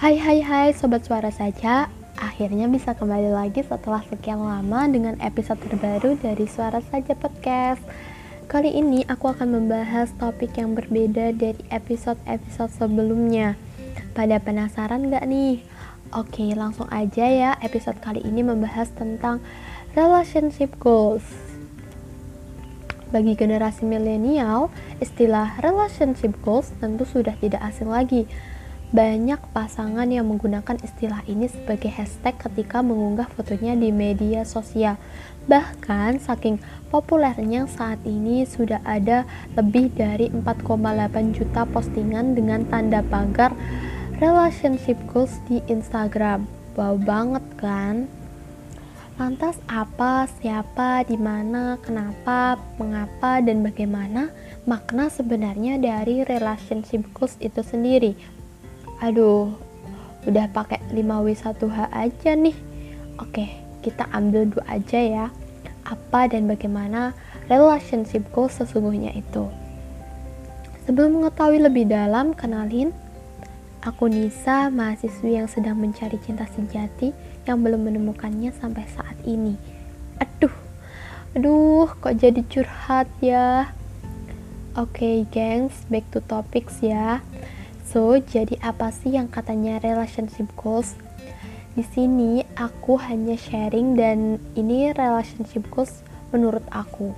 Hai hai hai sobat suara saja. Akhirnya bisa kembali lagi setelah sekian lama dengan episode terbaru dari Suara Saja Podcast. Kali ini aku akan membahas topik yang berbeda dari episode-episode sebelumnya. Pada penasaran gak nih? Oke langsung aja ya episode kali ini membahas tentang relationship goals. Bagi generasi milenial, istilah relationship goals tentu sudah tidak asing lagi banyak pasangan yang menggunakan istilah ini sebagai hashtag ketika mengunggah fotonya di media sosial. Bahkan saking populernya saat ini sudah ada lebih dari 4,8 juta postingan dengan tanda pagar relationship goals di Instagram. Wow banget kan? Lantas apa, siapa, di mana, kenapa, mengapa, dan bagaimana makna sebenarnya dari relationship goals itu sendiri? Aduh udah pakai 5W1H aja nih. Oke kita ambil dua aja ya. Apa dan bagaimana relationship goals sesungguhnya itu? Sebelum mengetahui lebih dalam kenalin aku Nisa mahasiswi yang sedang mencari cinta sejati yang belum menemukannya sampai saat ini. Aduh aduh kok jadi curhat ya? Oke okay, gengs back to topics ya So, jadi apa sih yang katanya relationship goals? Di sini aku hanya sharing dan ini relationship goals menurut aku.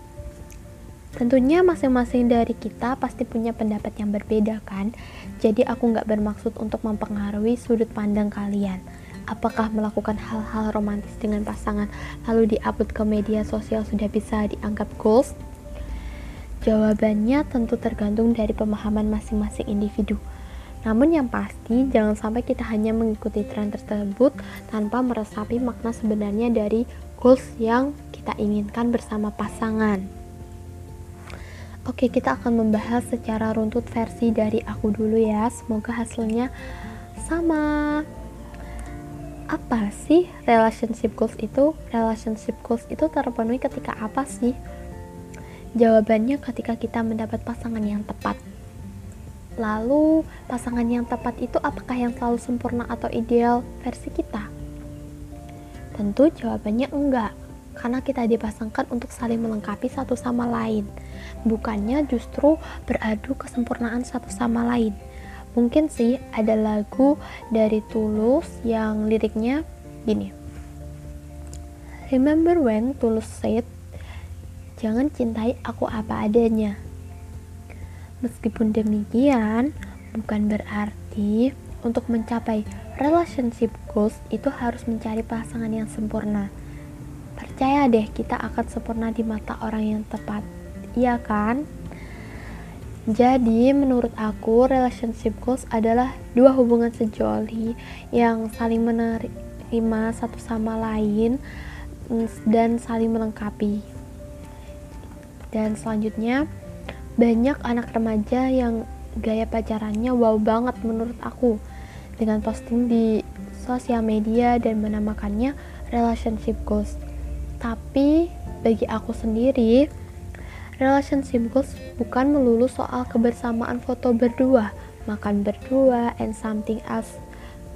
Tentunya masing-masing dari kita pasti punya pendapat yang berbeda kan? Jadi aku nggak bermaksud untuk mempengaruhi sudut pandang kalian. Apakah melakukan hal-hal romantis dengan pasangan lalu diupload ke media sosial sudah bisa dianggap goals? Jawabannya tentu tergantung dari pemahaman masing-masing individu. Namun yang pasti, jangan sampai kita hanya mengikuti tren tersebut tanpa meresapi makna sebenarnya dari goals yang kita inginkan bersama pasangan. Oke, kita akan membahas secara runtut versi dari aku dulu ya. Semoga hasilnya sama. Apa sih relationship goals itu? Relationship goals itu terpenuhi ketika apa sih? Jawabannya ketika kita mendapat pasangan yang tepat Lalu, pasangan yang tepat itu apakah yang selalu sempurna atau ideal versi kita? Tentu jawabannya enggak, karena kita dipasangkan untuk saling melengkapi satu sama lain, bukannya justru beradu kesempurnaan satu sama lain. Mungkin sih ada lagu dari Tulus yang liriknya gini. Remember when Tulus said, "Jangan cintai aku apa adanya." Meskipun demikian, bukan berarti untuk mencapai relationship goals itu harus mencari pasangan yang sempurna. Percaya deh, kita akan sempurna di mata orang yang tepat. Iya kan? Jadi, menurut aku, relationship goals adalah dua hubungan sejoli yang saling menerima satu sama lain dan saling melengkapi. Dan selanjutnya, banyak anak remaja yang gaya pacarannya wow banget menurut aku dengan posting di sosial media dan menamakannya relationship goals. Tapi bagi aku sendiri, relationship goals bukan melulu soal kebersamaan foto berdua, makan berdua, and something else.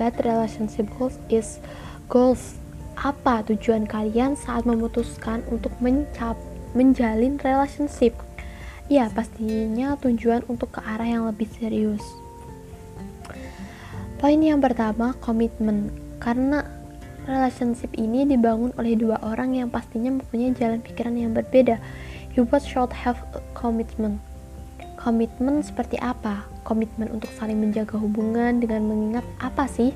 But relationship goals is goals. Apa tujuan kalian saat memutuskan untuk mencap menjalin relationship? Ya, pastinya tujuan untuk ke arah yang lebih serius. Poin yang pertama, komitmen. Karena relationship ini dibangun oleh dua orang yang pastinya mempunyai jalan pikiran yang berbeda. You both should have a commitment. Komitmen seperti apa? Komitmen untuk saling menjaga hubungan dengan mengingat apa sih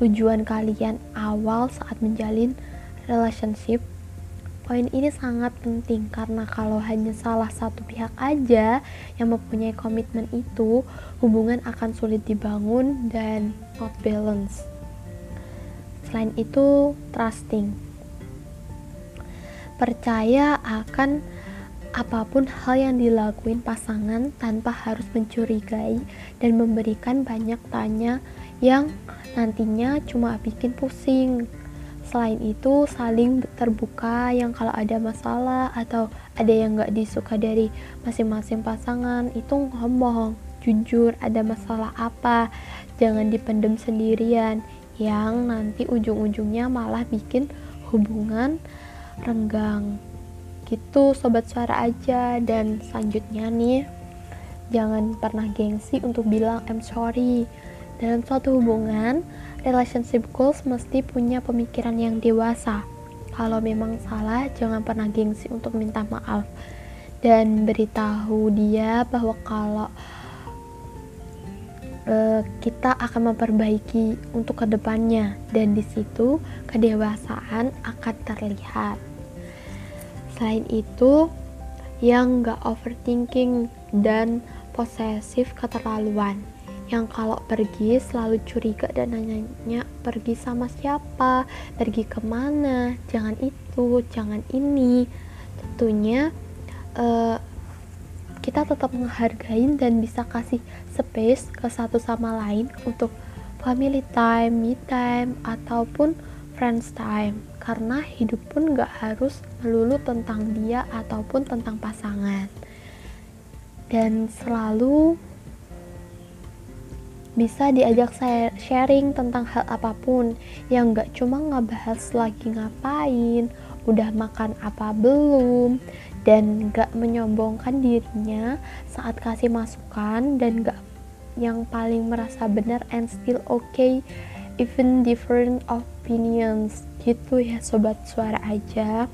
tujuan kalian awal saat menjalin relationship Poin ini sangat penting karena kalau hanya salah satu pihak aja yang mempunyai komitmen itu, hubungan akan sulit dibangun dan not balance. Selain itu, trusting. Percaya akan apa pun hal yang dilakuin pasangan tanpa harus mencurigai dan memberikan banyak tanya yang nantinya cuma bikin pusing Selain itu, saling terbuka yang kalau ada masalah atau ada yang gak disuka dari masing-masing pasangan itu ngomong. jujur ada masalah apa jangan dipendem sendirian. Yang nanti ujung-ujungnya malah bikin hubungan renggang. Gitu sobat suara aja. Dan selanjutnya nih jangan pernah gengsi untuk bilang I'm sorry. Dalam suatu hubungan relationship goals mesti punya pemikiran yang dewasa. Kalau memang salah jangan pernah gengsi untuk minta maaf. Dan beritahu dia bahwa kalau uh, kita akan memperbaiki untuk ke depannya dan di situ kedewasaan akan terlihat. Selain itu yang gak overthinking dan posesif keterlaluan yang kalau pergi selalu curiga dan nanya-nanya pergi sama siapa, pergi ke mana, jangan itu, jangan ini. Tentunya uh, kita tetap menghargai dan bisa kasih space ke satu sama lain untuk family time, me time, ataupun friends time. Karena hidup pun gak harus melulu tentang dia ataupun tentang pasangan. Dan selalu bisa diajak sharing tentang hal apa pun. Yang gak cuma ngebahas lagi ngapain, udah makan apa belum, dan gak menyombongkan dirinya saat kasih masukan dan gak yang paling merasa benar and still okay even different opinions. Gitu ya sobat suara aja.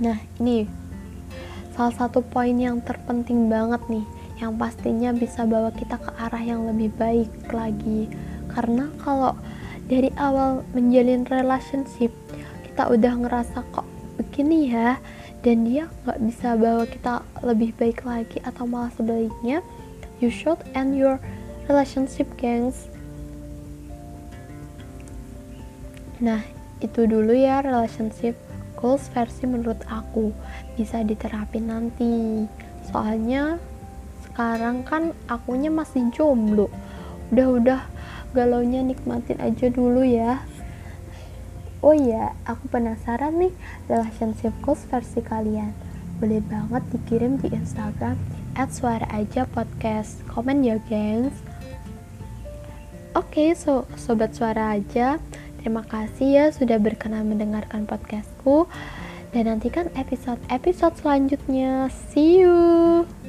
Nah ini salah satu poin yang terpenting banget nih yang pastinya bisa bawa kita ke arah yang lebih baik lagi. Karena kalau dari awal menjalin relationship kita udah ngerasa kok begini ya dan dia nggak bisa bawa kita lebih baik lagi atau malah sebaliknya you should end your relationship gengs. Nah itu dulu ya relationship goals versi menurut aku. Bisa diterapin nanti. Soalnya sekarang kan akunya masih jomblo udah-udah galaunya nikmatin aja dulu ya Oh iya, aku penasaran nih relationship goals versi kalian. Boleh banget dikirim di Instagram at suara aja podcast. Komen ya, gengs. Oke, okay, so sobat suara aja, terima kasih ya sudah berkenan mendengarkan podcastku dan nantikan episode-episode selanjutnya. See you.